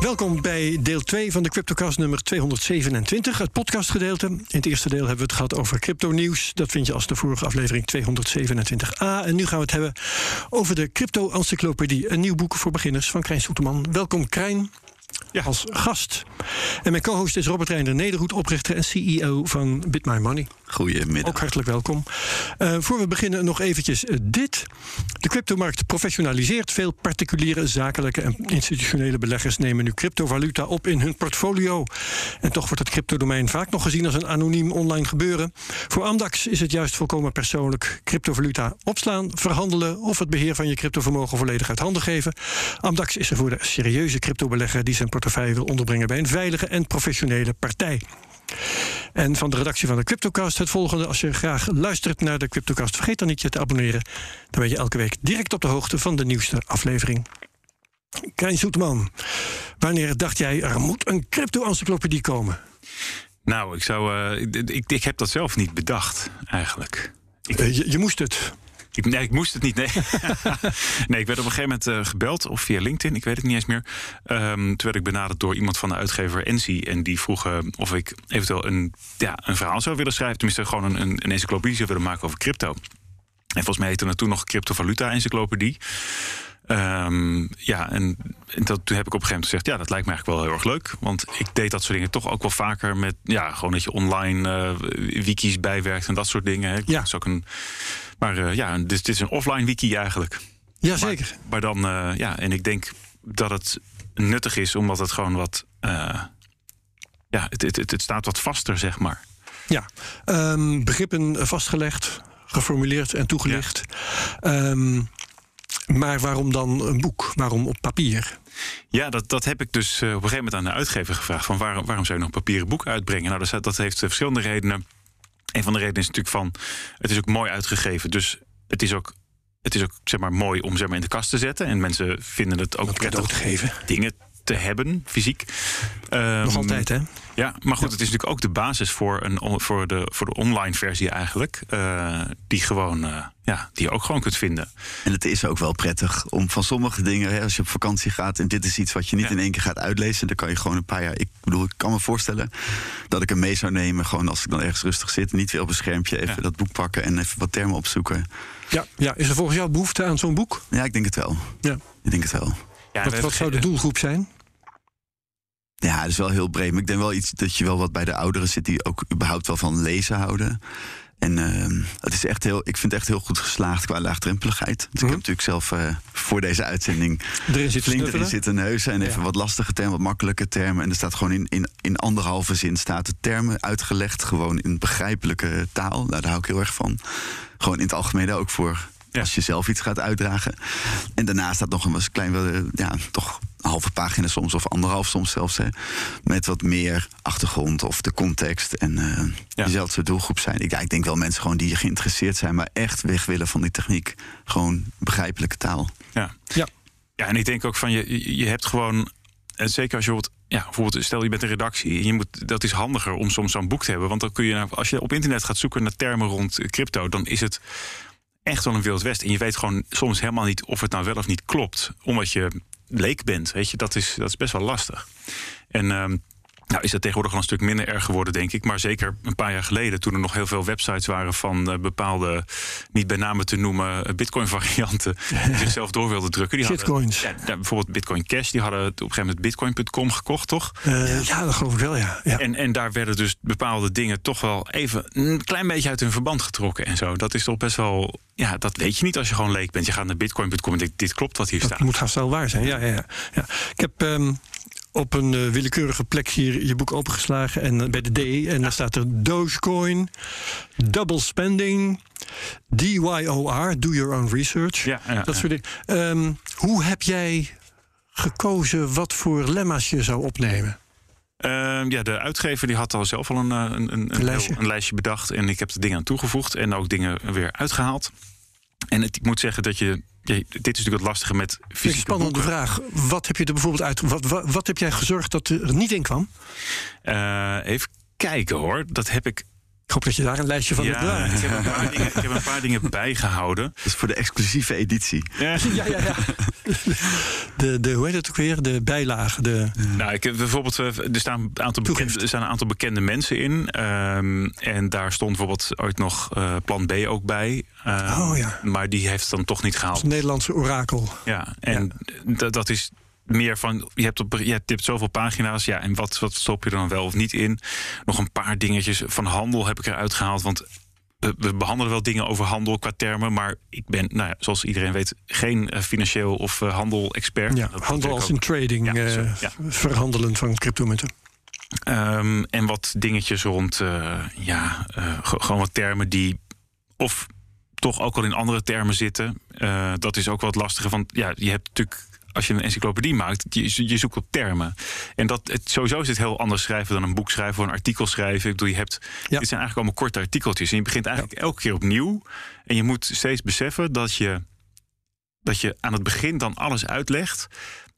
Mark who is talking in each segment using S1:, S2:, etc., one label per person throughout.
S1: Welkom bij deel 2 van de CryptoCast nummer 227, het podcastgedeelte. In het eerste deel hebben we het gehad over crypto-nieuws. Dat vind je als de vorige aflevering 227a. En nu gaan we het hebben over de Crypto-encyclopedie, een nieuw boek voor beginners van Krijn Soeterman. Welkom Krijn ja. als gast. En mijn co-host is Robert Reinder Nederhoed, oprichter en CEO van Bit My Money.
S2: Goedemiddag.
S1: Ook hartelijk welkom. Uh, voor we beginnen nog eventjes uh, dit. De cryptomarkt professionaliseert. Veel particuliere, zakelijke en institutionele beleggers nemen nu cryptovaluta op in hun portfolio. En toch wordt het cryptodomein vaak nog gezien als een anoniem online gebeuren. Voor Amdax is het juist volkomen persoonlijk cryptovaluta opslaan, verhandelen of het beheer van je cryptovermogen volledig uit handen geven. Amdax is er voor de serieuze cryptobelegger die zijn portefeuille wil onderbrengen bij een veilige en professionele partij. En van de redactie van de Cryptocast het volgende. Als je graag luistert naar de Cryptocast, vergeet dan niet je te abonneren. Dan ben je elke week direct op de hoogte van de nieuwste aflevering. Krijn Zoetman, wanneer dacht jij er moet een crypto-encyclopedie komen?
S3: Nou, ik, zou, uh, ik, ik, heb dat zelf niet bedacht, eigenlijk.
S1: Ik, uh, je, je moest het.
S3: Ik, nee, ik moest het niet. Nee. nee, ik werd op een gegeven moment uh, gebeld, of via LinkedIn, ik weet het niet eens meer. Um, toen werd ik benaderd door iemand van de uitgever Ensi. En die vroeg uh, of ik eventueel een, ja, een verhaal zou willen schrijven. Tenminste, gewoon een, een, een encyclopedie zou willen maken over crypto. En volgens mij heette het toen nog Cryptovaluta-encyclopedie. Um, ja, en, en dat, toen heb ik op een gegeven moment gezegd: ja, dat lijkt me eigenlijk wel heel erg leuk. Want ik deed dat soort dingen toch ook wel vaker met, ja, gewoon dat je online uh, wikis bijwerkt en dat soort dingen. Hè.
S1: Ja.
S3: Dat is ook een, maar uh, ja, dit is een offline wiki eigenlijk.
S1: Jazeker.
S3: Maar, maar dan, uh, ja, en ik denk dat het nuttig is omdat het gewoon wat, uh, ja, het, het, het staat wat vaster, zeg maar.
S1: Ja, um, begrippen vastgelegd, geformuleerd en toegelicht. Ja. Um, maar waarom dan een boek? Waarom op papier?
S3: Ja, dat, dat heb ik dus op een gegeven moment aan de uitgever gevraagd. Van waarom, waarom zou je nog een papieren boek uitbrengen? Nou, dat, dat heeft verschillende redenen. Een van de redenen is natuurlijk van... het is ook mooi uitgegeven. Dus het is ook, het is ook zeg maar, mooi om zeg maar, in de kast te zetten. En mensen vinden het ook prettig
S1: te geven.
S3: dingen te hebben, fysiek.
S1: Um, Nog altijd, hè?
S3: Ja, maar goed, ja. het is natuurlijk ook de basis voor, een, voor, de, voor de online versie eigenlijk. Uh, die, gewoon, uh, ja, die je ook gewoon kunt vinden.
S2: En het is ook wel prettig om van sommige dingen, hè, als je op vakantie gaat en dit is iets wat je niet ja. in één keer gaat uitlezen, dan kan je gewoon een paar jaar. Ik bedoel, ik kan me voorstellen dat ik hem mee zou nemen, gewoon als ik dan ergens rustig zit, niet weer op een schermpje even ja. dat boek pakken en even wat termen opzoeken.
S1: Ja, ja. is er volgens jou behoefte aan zo'n boek?
S2: Ja, ik denk het wel.
S1: Ja.
S2: Ik denk het wel.
S1: Ja, wat, wat zou de doelgroep zijn?
S2: Ja, dat is wel heel breed. Maar ik denk wel iets dat je wel wat bij de ouderen zit die ook überhaupt wel van lezen houden. En uh, het is echt heel, ik vind het echt heel goed geslaagd qua laagdrempeligheid. Dus ik heb natuurlijk zelf uh, voor deze uitzending
S1: erin zit
S2: flink erin zitten neuzen. En even wat lastige termen, wat makkelijke termen. En er staat gewoon in, in, in anderhalve zin staat de termen uitgelegd. Gewoon in begrijpelijke taal. Nou, daar hou ik heel erg van. Gewoon in het algemeen ook voor ja. als je zelf iets gaat uitdragen. En daarna staat nog een klein, ja, toch halve pagina soms, of anderhalf soms zelfs. Hè, met wat meer achtergrond of de context. En uh, ja. jezelf de doelgroep zijn. Ik, ja, ik denk wel mensen gewoon die geïnteresseerd zijn, maar echt weg willen van die techniek. Gewoon begrijpelijke taal.
S3: Ja, ja. ja en ik denk ook van je, je hebt gewoon. En zeker als je bijvoorbeeld, ja, bijvoorbeeld, stel je bent een redactie. Je moet, dat is handiger om soms zo'n boek te hebben. Want dan kun je, als je op internet gaat zoeken naar termen rond crypto, dan is het echt wel een wild west. En je weet gewoon soms helemaal niet of het nou wel of niet klopt. Omdat je leek bent. Weet je, dat is, dat is best wel lastig. En um, nou is dat tegenwoordig al een stuk minder erg geworden, denk ik. Maar zeker een paar jaar geleden, toen er nog heel veel websites waren van uh, bepaalde, niet bij name te noemen, Bitcoin-varianten, die zichzelf door wilden drukken. Die
S1: Shitcoins.
S3: Hadden, ja, bijvoorbeeld Bitcoin Cash, die hadden op een gegeven moment Bitcoin.com gekocht, toch?
S1: Uh, ja. dat geloof ik wel, ja. ja.
S3: En, en daar werden dus bepaalde dingen toch wel even een klein beetje uit hun verband getrokken en zo. Dat is toch best wel. Ja, dat weet je niet als je gewoon leek bent. Je gaat naar Bitcoin.com en denkt, dit klopt wat hier
S1: dat
S3: staat.
S1: moet haast wel waar zijn, ja. ja, ja. ja. Ik heb. Um op een uh, willekeurige plek hier je boek opengeslagen en uh, bij de D en daar staat er Dogecoin, double spending, DYOR, do your own research,
S3: ja, ja,
S1: dat soort dingen. Um, hoe heb jij gekozen wat voor lemma's je zou opnemen?
S3: Ehm, ja, de uitgever die had al zelf al een, eh, een, een, een,
S1: lijstje.
S3: een lijstje bedacht. En ik heb er dingen aan toegevoegd en ook dingen weer uitgehaald. En het, ik moet zeggen dat je. dit is natuurlijk het lastige met
S1: een
S3: fysieke
S1: spannende
S3: boeken.
S1: vraag. Wat heb je er bijvoorbeeld uit? Wat, wat, wat heb jij gezorgd dat er niet in kwam?
S3: Eh, even kijken hoor. Dat heb ik.
S1: Ik hoop dat je daar een lijstje van hebt
S3: Ja, ik heb, een paar dingen, ik heb een paar dingen bijgehouden.
S2: Dat is voor de exclusieve editie.
S3: Ja.
S1: Ja, ja, ja. De, de, hoe heet het ook weer? De bijlage. De,
S3: Nou, ik heb bijvoorbeeld, eh, er staan een aantal, bekende, er staan een aantal bekende mensen in. Ehm, en daar stond bijvoorbeeld ooit nog eh, Plan B ook bij. Ehm,
S1: Oh, ja.
S3: Maar die heeft het dan toch niet gehaald.
S1: het Nederlandse orakel.
S3: Ja, en Dat, dat is meer van, je hebt, op, je hebt, zoveel pagina's, ja, en wat, wat stop je er dan wel of niet in? Nog een paar dingetjes van handel heb ik eruit gehaald, want we, we behandelen wel dingen over handel qua termen, maar ik ben, nou ja, zoals iedereen weet, geen eh, financieel of eh, handel-expert.
S1: Ja, handel als in trading.
S3: Ja,
S1: eh,
S3: zo, ja.
S1: Verhandelen van cryptomunten.
S3: Ehm, en wat dingetjes rond, eh, ja, eh, ge- gewoon wat termen die of toch ook al in andere termen zitten. Eh, dat is ook wat lastiger. Want ja, je hebt natuurlijk, als je een encyclopedie maakt, je, je zoekt op termen. En dat, het, sowieso is het heel anders schrijven dan een boek schrijven of een artikel schrijven. Ik bedoel, je hebt,
S1: Ja.
S3: dit zijn eigenlijk allemaal korte artikeltjes. En je begint eigenlijk elke keer opnieuw. En je moet steeds beseffen dat je, dat je aan het begin dan alles uitlegt.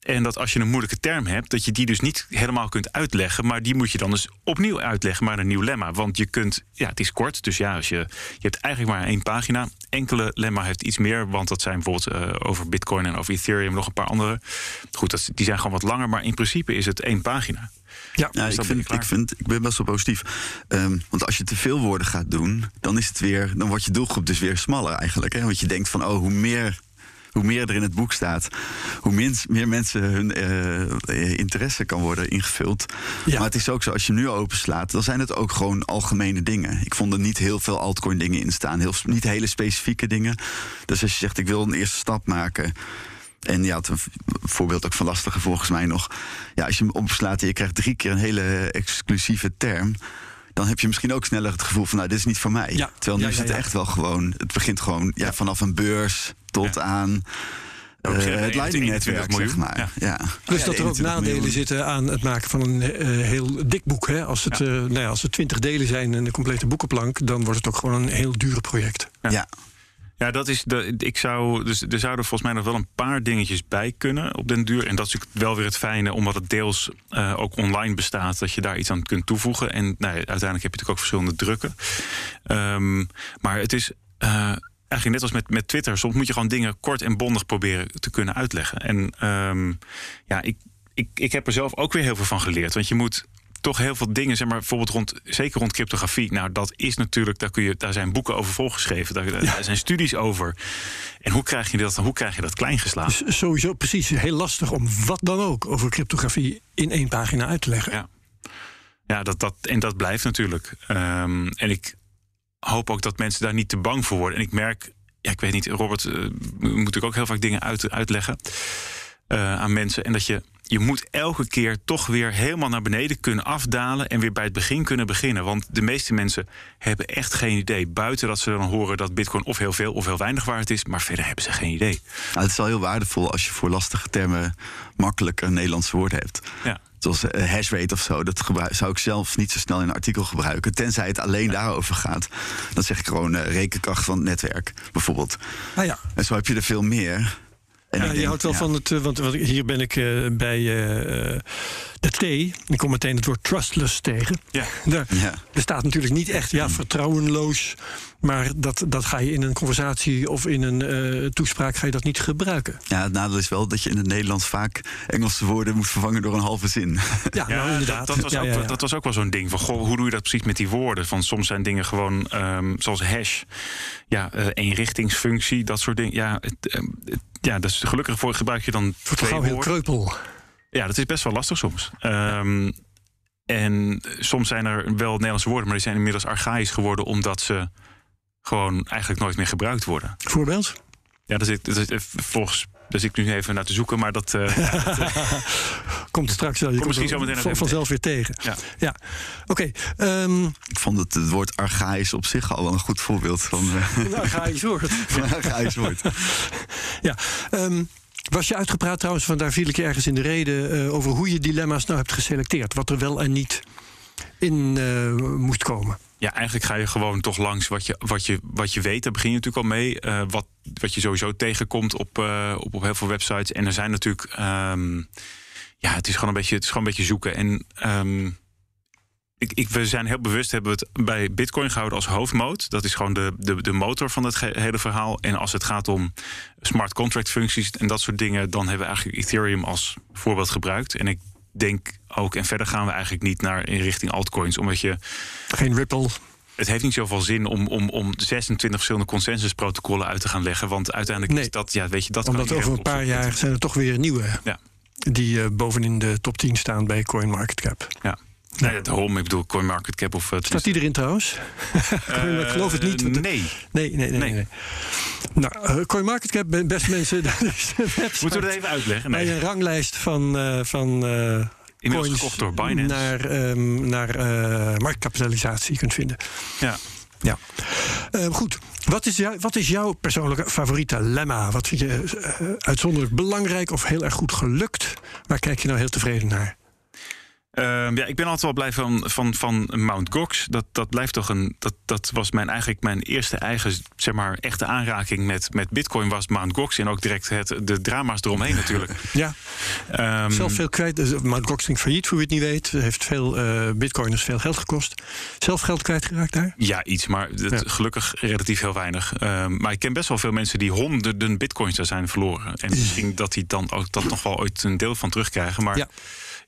S3: En dat als je een moeilijke term hebt, dat je die dus niet helemaal kunt uitleggen. Maar die moet je dan dus opnieuw uitleggen, maar een nieuw lemma. Want je kunt, ja, het is kort. Dus ja, als je, je hebt eigenlijk maar één pagina. Enkele lemma heeft iets meer, want dat zijn bijvoorbeeld eh, over Bitcoin en over Ethereum nog een paar andere. Goed, dat, die zijn gewoon wat langer, maar in principe is het één pagina.
S1: Ja,
S2: Ja,
S3: Dus
S2: ik, vind, ik, vind, ik ben best wel positief. Ehm, want als je te veel woorden gaat doen, dan is het weer, dan wordt je doelgroep dus weer smaller eigenlijk. Hè? Want je denkt van, oh, hoe meer, hoe meer er in het boek staat, hoe minst, meer mensen hun eh, interesse kan worden ingevuld.
S1: Ja.
S2: Maar het is ook zo, als je nu openslaat, dan zijn het ook gewoon algemene dingen. Ik vond er niet heel veel altcoin dingen in staan, heel, niet hele specifieke dingen. Dus als je zegt, ik wil een eerste stap maken. En had een voorbeeld ook van lastige volgens mij nog. Ja, als je hem opslaat en je krijgt drie keer een hele exclusieve term. Dan heb je misschien ook sneller het gevoel van, nou, dit is niet voor mij.
S1: Ja.
S2: Terwijl nu
S1: Ja,
S2: is
S1: ja,
S2: het
S1: ja.
S2: echt wel gewoon, het begint gewoon ja, vanaf een beurs tot
S3: Ja.
S2: aan eh,
S3: zeggen,
S2: het Lightning-netwerk,
S3: 21
S2: zeg maar.
S3: miljoen.
S2: Ja.
S1: Dus
S2: Ja,
S1: dat er ook
S2: 21
S1: nadelen
S2: miljoen.
S1: zitten aan het maken van een eh, heel dik boek. Hè? Als, het,
S3: Ja.
S1: eh, nou ja, als het twintig delen zijn en een complete boekenplank, dan wordt het ook gewoon een heel duur project.
S3: Ja.
S2: Ja.
S3: Dat is de. Ik zou. Dus er zouden volgens mij nog wel een paar dingetjes bij kunnen op den duur. En dat is wel weer het fijne, omdat het deels eh, ook online bestaat, dat je daar iets aan kunt toevoegen. En nou, uiteindelijk heb je natuurlijk ook verschillende drukken. Ehm, maar het is. eh, Eigenlijk net als met, met Twitter, soms moet je gewoon dingen kort en bondig proberen te kunnen uitleggen. En ehm, ja, ik, ik, ik heb er zelf ook weer heel veel van geleerd. Want je moet toch heel veel dingen, zeg maar, bijvoorbeeld rond, zeker rond cryptografie. Nou, dat is natuurlijk, daar, kun je, daar zijn boeken over volgeschreven, daar, daar zijn studies over. En hoe krijg je dat, hoe krijg je dat klein geslagen?
S1: Dus sowieso precies heel lastig om wat dan ook over cryptografie in één pagina uit te leggen.
S3: Ja, ja dat, dat, en dat blijft natuurlijk. Ehm, en ik hoop ook dat mensen daar niet te bang voor worden. En ik merk, ja, ik weet niet, Robert eh, moet natuurlijk ook heel vaak dingen uit, uitleggen eh, aan mensen. En dat je, je moet elke keer toch weer helemaal naar beneden kunnen afdalen en weer bij het begin kunnen beginnen. Want de meeste mensen hebben echt geen idee. Buiten dat ze dan horen dat Bitcoin of heel veel of heel weinig waard is, maar verder hebben ze geen idee.
S2: Nou, het is wel heel waardevol als je voor lastige termen makkelijk een Nederlandse woord hebt.
S3: Ja.
S2: Zoals eh, hashrate of zo. Dat zou ik zelf niet zo snel in een artikel gebruiken. Tenzij het alleen daarover gaat. Dan zeg ik gewoon eh, rekenkracht van het netwerk, bijvoorbeeld.
S1: Ah ja,
S2: En zo heb je er veel meer. En
S1: ja je
S2: denk,
S1: houdt wel
S2: ja,
S1: van het, eh, want, want hier ben ik eh, bij eh, T. Ik kom meteen het woord trustless tegen.
S3: Ja.
S1: Daar
S2: Ja.
S1: bestaat natuurlijk niet echt ja, vertrouwenloos. Maar dat, dat ga je in een conversatie of in een eh, toespraak ga je dat niet gebruiken.
S2: Ja, het nadeel is wel dat je in het Nederlands vaak Engelse woorden moet vervangen door een halve zin.
S1: Ja,
S3: Ja,
S1: nou, inderdaad.
S3: Dat, dat, was
S1: Ja,
S3: ook,
S1: ja,
S3: wel-
S1: ja.
S3: dat was ook wel zo'n ding van, goh, hoe doe je dat precies met die woorden? Van soms zijn dingen gewoon, ehm, zoals hash, ja, eh eenrichtingsfunctie, dat soort dingen. Ja, het, ehm, ja, dus gelukkig voor gebruik je dan
S1: Het wordt
S3: twee
S1: gauw heel
S3: woorden.
S1: kreupel.
S3: Ja, dat is best wel lastig soms. Ehm, en soms zijn er wel Nederlandse woorden, maar die zijn inmiddels archaïs geworden omdat ze gewoon eigenlijk nooit meer gebruikt worden.
S1: Voorbeeld?
S3: Ja, daar zit, daar zit, volgens, daar zit ik nu even naar te zoeken, maar dat. eh,
S1: Komt straks wel. Je komt
S3: misschien zo meteen
S1: van- vanzelf weer tegen.
S3: ja.
S1: Ja, oké. ehm,
S2: Ik vond het, het woord archaïs op zich al wel een goed voorbeeld van, eh,
S1: je zorgen.
S2: van een archaïs woord.
S1: Ja, ehm, Was je uitgepraat trouwens, van daar viel ik ergens in de reden... Uh, over hoe je dilemma's nou hebt geselecteerd. Wat er wel en niet in uh, moest komen.
S3: Ja, eigenlijk ga je gewoon toch langs wat je, wat je, wat je weet. Daar begin je natuurlijk al mee. Uh, wat, wat je sowieso tegenkomt op, op, op heel veel websites. En er zijn natuurlijk... Um, ja, het is gewoon een beetje, het is gewoon een beetje zoeken. En... Um, ik, ik, we zijn heel bewust, hebben we het bij Bitcoin gehouden als hoofdmoot. Dat is gewoon de, de, de motor van het hele verhaal. En als het gaat om smart contract functies en dat soort dingen, dan hebben we eigenlijk Ethereum als voorbeeld gebruikt. En ik denk ook, en verder gaan we eigenlijk niet naar in richting altcoins, omdat je.
S1: Geen Ripple.
S3: Het heeft niet zoveel zin om, om, om 26 verschillende consensusprotocollen uit te gaan leggen. Want uiteindelijk
S1: nee,
S3: is dat, ja, weet je, dat
S1: Omdat over een paar jaar zijn er toch weer nieuwe. Ja. Die uh, bovenin de top 10 staan bij CoinMarketCap.
S3: Ja. Nee, daarom. Ik bedoel, CoinMarketCap of... Uh,
S1: Staat die erin trouwens? Ik geloof het niet.
S3: Nee.
S1: Nee, nee, nee. Nou, uh, CoinMarketCap, beste mensen... dat is
S3: Moeten we het even uitleggen?
S1: Nee. Bij een ranglijst van... Van
S3: Inmiddels gekocht door Binance.
S1: Naar, um, naar marktkapitalisatie kunt vinden.
S3: Ja.
S1: Ja. Uh, goed. Wat is, jou, wat is jouw persoonlijke favoriete lemma? Wat vind je uh, uitzonderlijk belangrijk of heel erg goed gelukt? Waar kijk je nou heel tevreden naar?
S3: Uh, ja, ik ben altijd wel blij van, van, van Mount Gox. Dat, dat blijft toch een. Dat, dat was mijn, eigenlijk mijn eerste eigen, zeg maar, echte aanraking met, met Bitcoin was Mount Gox. En ook direct het, de drama's eromheen natuurlijk.
S1: Ja. Um, Zelf veel kwijt. Dus Mount Gox ging failliet, voor wie het niet weet. Heeft veel uh, Bitcoiners veel geld gekost. Zelf geld kwijtgeraakt daar?
S3: Ja, iets, maar ja. gelukkig relatief heel weinig. Um, maar ik ken best wel veel mensen die honderden Bitcoins daar zijn verloren. En misschien dat die dan ook dat nog wel ooit een deel van terugkrijgen. Maar.
S1: Ja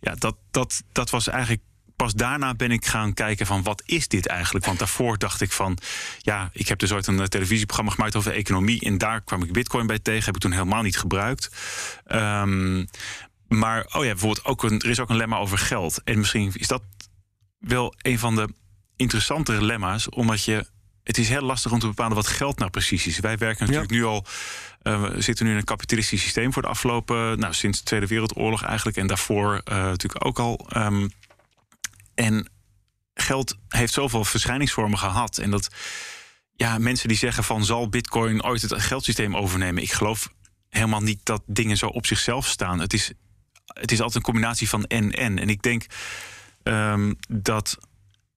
S3: ja, dat, dat, dat was eigenlijk pas daarna ben ik gaan kijken van wat is dit eigenlijk? Want daarvoor dacht ik van, ja, ik heb dus ooit een televisieprogramma gemaakt over economie en daar kwam ik Bitcoin bij tegen. Heb ik toen helemaal niet gebruikt. Um, maar oh ja, bijvoorbeeld ook een, er is ook een lemma over geld. En misschien is dat wel een van de interessantere lemma's, omdat je het is heel lastig om te bepalen wat geld nou precies is. Wij werken natuurlijk ja. nu al. Uh, we zitten nu in een kapitalistisch systeem voor de afgelopen. Nou, sinds de Tweede Wereldoorlog eigenlijk. En daarvoor uh, natuurlijk ook al. Um, en geld heeft zoveel verschijningsvormen gehad. En dat. Ja, mensen die zeggen van zal Bitcoin ooit het geldsysteem overnemen? Ik geloof helemaal niet dat dingen zo op zichzelf staan. Het is, het is altijd een combinatie van en en. En ik denk um, dat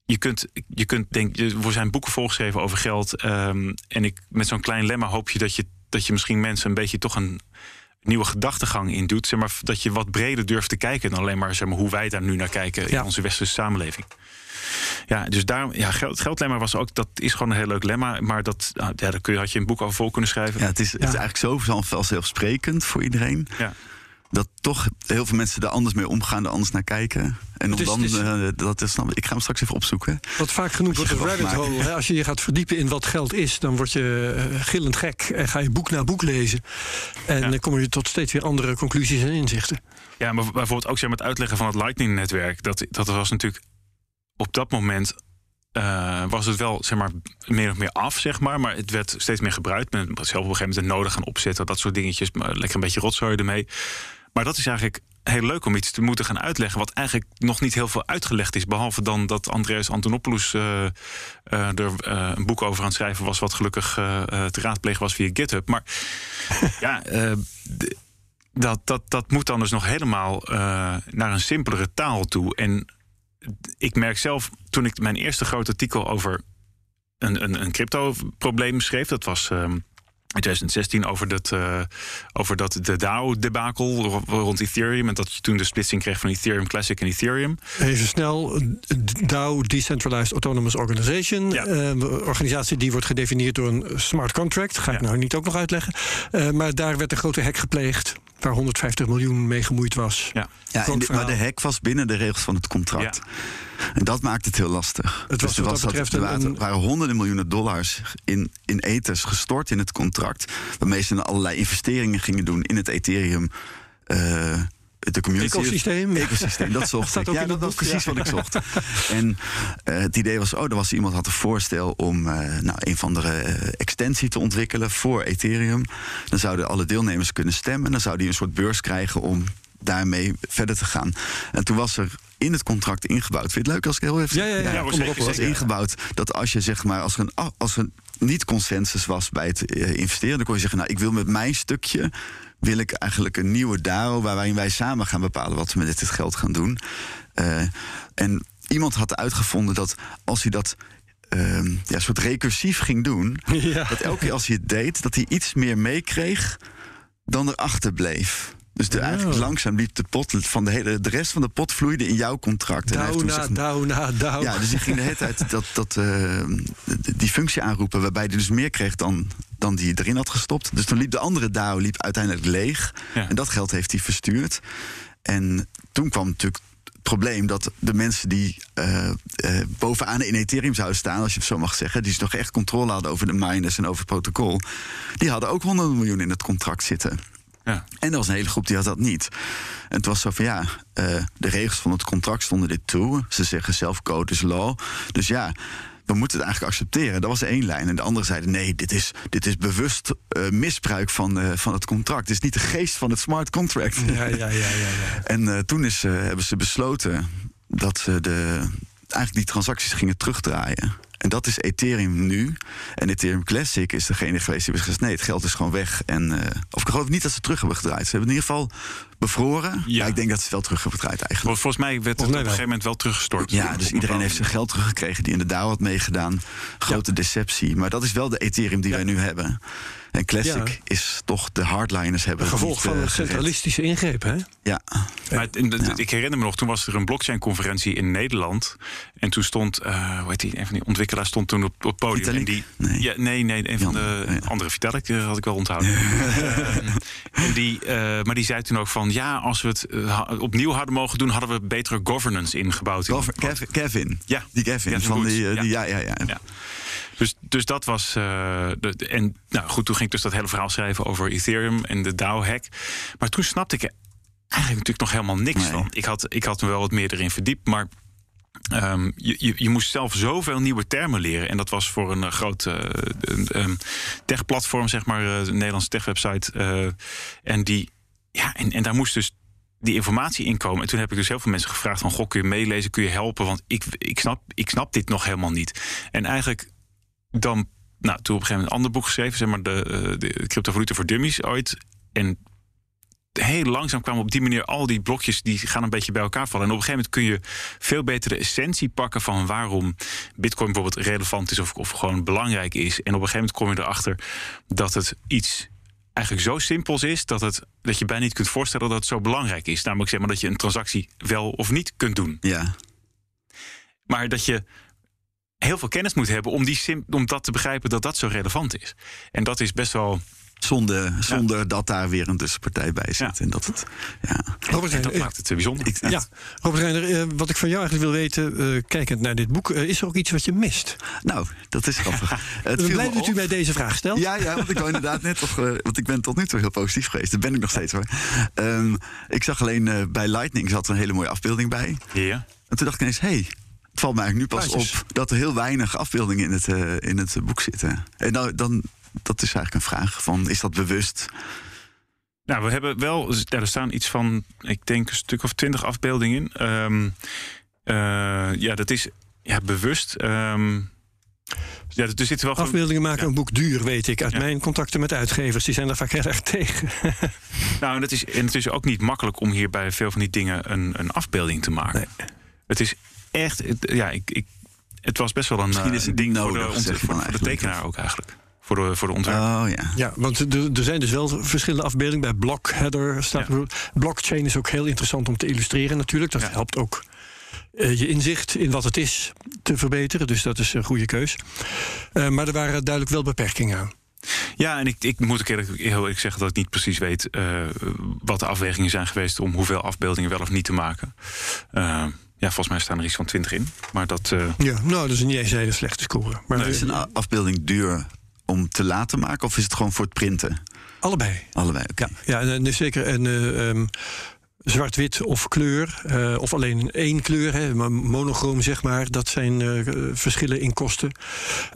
S3: je kunt, je kunt denk, er zijn boeken volgeschreven over geld. Um, en ik, met zo'n klein lemma hoop je dat, je dat je misschien mensen een beetje toch een nieuwe gedachtegang in doet. Zeg maar, dat je wat breder durft te kijken dan alleen maar, zeg maar hoe wij daar nu naar kijken ja. in onze westerse samenleving. Ja, dus daar, ja, geld, geldlemma was ook, dat is gewoon een heel leuk lemma. Maar dat, ja, daar kun je, had je een boek over vol kunnen schrijven.
S2: Ja, het is, het is eigenlijk zo vanzelfsprekend voor iedereen.
S3: Ja
S2: dat toch heel veel mensen er anders mee omgaan, er anders naar kijken. En om dan, uh, dat is, ik ga hem straks even opzoeken.
S1: Wat vaak genoemd wordt een rabbit hole. Hè? Als je je gaat verdiepen in wat geld is, dan word je uh, gillend gek en ga je boek na boek lezen. En ja. dan kom je tot steeds weer andere conclusies en inzichten.
S3: Ja, maar bijvoorbeeld ook zeg, met uitleggen van het Lightning-netwerk. Dat, dat was natuurlijk op dat moment uh, was het wel zeg maar, meer of meer af, zeg maar. Maar het werd steeds meer gebruikt. Men zelf op een gegeven moment een nodig gaan opzetten. Dat soort dingetjes. Maar lekker een beetje rotzooi ermee. Maar dat is eigenlijk heel leuk om iets te moeten gaan uitleggen. Wat eigenlijk nog niet heel veel uitgelegd is. Behalve dan dat Andreas Antonopoulos uh, uh, er uh, een boek over aan het schrijven was. Wat gelukkig te raadplegen was via GitHub. Maar ja, dat, dat, dat moet dan dus nog helemaal naar een simpelere taal toe. En ik merk zelf, toen ik mijn eerste grote artikel over een, een, een crypto-probleem schreef, dat was. Um, in 2016 over dat, uh, over dat de DAO-debakel rond Ethereum. En dat je toen de splitsing kreeg van Ethereum Classic en Ethereum.
S1: Even snel. DAO, Decentralized Autonomous Organization.
S3: Ja.
S1: Uh, organisatie die wordt gedefinieerd door een smart contract. Ga ik ja. nou niet ook nog uitleggen. Uh, maar daar werd een grote hack gepleegd. Waar 150 miljoen mee gemoeid was.
S3: Ja.
S2: Ja, de, maar de hack was binnen de regels van het contract.
S3: Ja.
S2: En dat maakt het heel lastig.
S1: Het was,
S2: dus er,
S1: was
S2: dat, er waren,
S1: een...
S2: waren honderden miljoenen dollars in, in ethers gestort in het contract. Waarmee ze allerlei investeringen gingen doen in het Ethereum. Uh, de community.
S1: Ecosysteem.
S2: Ecosysteem, dat zocht
S1: dat
S2: ik. Ja, dat was precies ja. wat ik zocht. en uh, het idee was, oh, er was iemand had een voorstel om uh, nou, een van de uh, extensie te ontwikkelen voor Ethereum. Dan zouden alle deelnemers kunnen stemmen. Dan zou die een soort beurs krijgen om daarmee verder te gaan. En toen was er in het contract ingebouwd. Vind je het leuk als ik heel even...
S1: Ja, ja, ja. ja,
S2: kom erop. was ingebouwd dat als je zeg maar... als er een, als er niet consensus was bij het investeren... dan kon je zeggen, nou, ik wil met mijn stukje wil ik eigenlijk een nieuwe DAO waarin wij samen gaan bepalen wat we met dit geld gaan doen. Uh, en iemand had uitgevonden dat als hij dat uh, ja, soort recursief ging doen, ja. dat elke keer als hij het deed, dat hij iets meer meekreeg dan erachter bleef. Dus de, eigenlijk langzaam liep de pot van de hele. De rest van de pot vloeide in jouw contract.
S1: Douw na, douw na, douw.
S2: Ja, dus je ging de hele tijd dat, dat, uh, die functie aanroepen. waarbij hij dus meer kreeg dan, dan die erin had gestopt. Dus toen liep de andere DAO liep uiteindelijk leeg. Ja. En dat geld heeft hij verstuurd. En toen kwam natuurlijk het probleem dat de mensen die uh, uh, bovenaan in Ethereum zouden staan, als je het zo mag zeggen, die toch echt controle hadden over de miners en over het protocol, die hadden ook 100 miljoen in het contract zitten. Ja. En er was een hele groep die had dat niet. En het was zo van ja, uh, de regels van het contract stonden dit toe. Ze zeggen zelf code is law. Dus ja, we moeten het eigenlijk accepteren. Dat was één lijn. En de andere zeiden: nee, dit is, dit is bewust uh, misbruik van, uh, van het contract. Het is niet de geest van het smart contract.
S1: Ja, ja, ja. ja, ja.
S2: en toen is, hebben ze besloten dat ze de, eigenlijk die transacties gingen terugdraaien. En dat is Ethereum nu. En Ethereum Classic is degene geweest die heeft gezegd: nee, het geld is gewoon weg. En, uh, of ik geloof niet dat ze terug hebben gedraaid. Ze hebben in ieder geval bevroren. Ja. ik denk dat ze het wel terug hebben gedraaid eigenlijk.
S3: Volgens mij werd het op een gegeven moment wel teruggestort.
S2: Ja, dus iedereen heeft zijn geld teruggekregen die in de DAO had meegedaan. Grote deceptie. Maar dat is wel de Ethereum die wij nu hebben. En Classic ja. is toch de hardliners hebben.
S1: Gevolg van een centralistische ingreep, hè?
S2: Ja.
S3: Maar ik herinner me nog, toen was er een blockchain-conferentie in Nederland. En toen stond, uh, hoe heet die, een van die ontwikkelaars stond toen op, op het podium.
S2: Vitalik?
S3: En die,
S2: nee.
S3: Ja, nee, nee, een van de ja. andere Vitalik uh, had ik wel onthouden. uh, en die, maar die zei toen ook van, ja, als we het opnieuw hadden mogen doen, hadden we betere governance ingebouwd.
S2: Gover Kevin, Kevin,
S3: Ja.
S2: Die Kevin,
S3: Kevin
S2: van die,
S3: Ja.
S2: die, ja, ja, ja.
S3: Dus, dus dat was. Uh, de, en nou goed, toen ging ik dus dat hele verhaal schrijven over Ethereum en de DAO-hack. Maar toen snapte ik er eigenlijk natuurlijk nog helemaal niks
S2: Nee.
S3: van. Ik had, ik had me wel wat meer erin verdiept, maar. ehm, je, je, je moest zelf zoveel nieuwe termen leren. En dat was voor een uh, groot uh, um, tech-platform, zeg maar, uh, een Nederlandse tech-website. En, die, ja, en, en daar moest dus die informatie inkomen. En toen heb ik dus heel veel mensen gevraagd van... goh, kun je meelezen, kun je helpen? Want ik, ik, snap, ik snap dit nog helemaal niet. En eigenlijk dan... Nou, toen op een gegeven moment een ander boek geschreven... zeg maar de, uh, de cryptovaluta voor dummies ooit. En heel langzaam kwamen op die manier al die blokjes... die gaan een beetje bij elkaar vallen. En op een gegeven moment kun je veel beter de essentie pakken... van waarom bitcoin bijvoorbeeld relevant is... of, of gewoon belangrijk is. En op een gegeven moment kom je erachter dat het iets eigenlijk zo simpels is dat, het, dat je bijna niet kunt voorstellen dat het zo belangrijk is. Namelijk zeg maar dat je een transactie wel of niet kunt doen.
S2: Ja.
S3: Maar dat je heel veel kennis moet hebben om, die sim, om dat te begrijpen dat dat zo relevant is. En dat is best wel.
S2: Zonder, zonder ja. dat daar weer een tussenpartij bij zit.
S3: Ja.
S2: En dat het, ja.
S1: Robert
S3: dat maakt het bijzonder.
S2: Ik,
S1: ja, Robert Reiner, eh, wat ik van jou eigenlijk wil weten, eh, kijkend naar dit boek, eh, is er ook iets wat je mist?
S2: Nou, dat is grappig. Het
S1: Ik ben blij dat u mij deze vraag stelt.
S2: Ja, ja, want ik wou inderdaad net toch. want ik ben tot nu toe heel positief geweest. Dat ben ik nog steeds hoor. Ehm, ik zag alleen eh, bij Lightning zat er een hele mooie afbeelding bij.
S3: Ja.
S2: En toen dacht ik ineens, hé, hey, het valt me eigenlijk nu pas
S1: Plaatjes.
S2: op dat er heel weinig afbeeldingen in het, eh, in het boek zitten. En nou, dan, dat is eigenlijk een vraag van, is dat bewust?
S3: Nou, we hebben wel. Er staan iets van, ik denk een stuk of twintig afbeeldingen. Um, uh, ja, dat is ja, bewust. Um, ja, er zitten wel gewoon-
S1: Afbeeldingen maken
S3: Ja.
S1: een boek duur, weet ik. Uit
S3: Ja.
S1: mijn contacten met uitgevers. Die zijn daar vaak heel erg tegen.
S3: Nou, en het, is, en het is ook niet makkelijk om hier bij veel van die dingen een, een afbeelding te maken. Het is echt, het, ja, ik, ik, het was best wel een,
S2: Misschien
S3: eh,
S2: is het
S3: ding voor,
S2: nodig,
S3: de,
S2: zeg je
S3: voor, de tekenaar ook eigenlijk. Voor de, voor de ontwerper.
S2: Oh ja.
S1: Ja, want er, er zijn dus wel verschillende afbeeldingen. Bij Blockheader staat
S3: Ja.
S1: bijvoorbeeld- Blockchain is ook heel interessant om te illustreren natuurlijk. Dat
S3: Ja.
S1: helpt ook eh, je inzicht in wat het is te verbeteren. Dus dat is een goede keus. Eh, maar er waren duidelijk wel beperkingen aan.
S3: Ja, en ik, ik moet ook eerlijk, heel eerlijk zeggen dat ik niet precies weet uh, wat de afwegingen zijn geweest om hoeveel afbeeldingen wel of niet te maken. Ja, volgens mij staan er iets van 20 in. Maar dat. Uh,
S1: Ja, nou, dat is niet eens een hele slechte score. Maar
S2: is een afbeelding duur om te laten maken of is het gewoon voor het printen?
S1: allebei.
S2: Allebei, oké.
S1: Ja, ja en, en zeker. En, eh, ehm, zwart-wit of kleur, uh, of alleen één kleur, hè, monochroom zeg maar. Dat zijn uh, verschillen in kosten.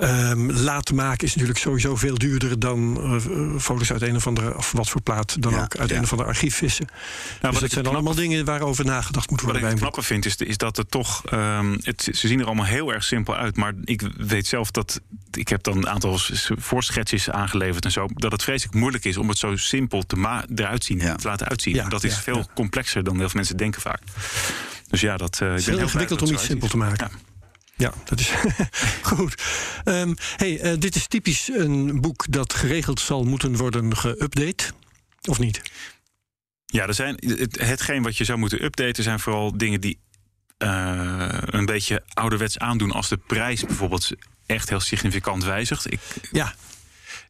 S1: Um, laten maken is natuurlijk sowieso veel duurder dan uh, foto's uit een of andere, of wat voor plaat dan ja, ook, uit ja. een of andere archief vissen. Nou, dus dat zijn allemaal dingen waarover nagedacht moet worden.
S3: Wat
S1: ik
S3: het knappe vind is, is dat het toch, um, het, ze zien er allemaal heel erg simpel uit. Maar ik weet zelf dat, ik heb dan een aantal voorschetsjes aangeleverd en zo, dat het vreselijk moeilijk is om het zo simpel te eruit zien, te laten uitzien. dat is veel complexer complexer dan heel veel mensen denken vaak. Dus ja, dat uh,
S1: is heel ingewikkeld om iets simpel te maken. Ja. Ja, dat is goed. Um, hey, uh, dit is typisch een boek dat geregeld zal moeten worden geüpdate, of niet?
S3: Ja, er zijn, het, hetgeen wat je zou moeten updaten zijn vooral dingen die uh, een beetje ouderwets aandoen als de prijs bijvoorbeeld echt heel significant wijzigt. Ik,
S1: ja.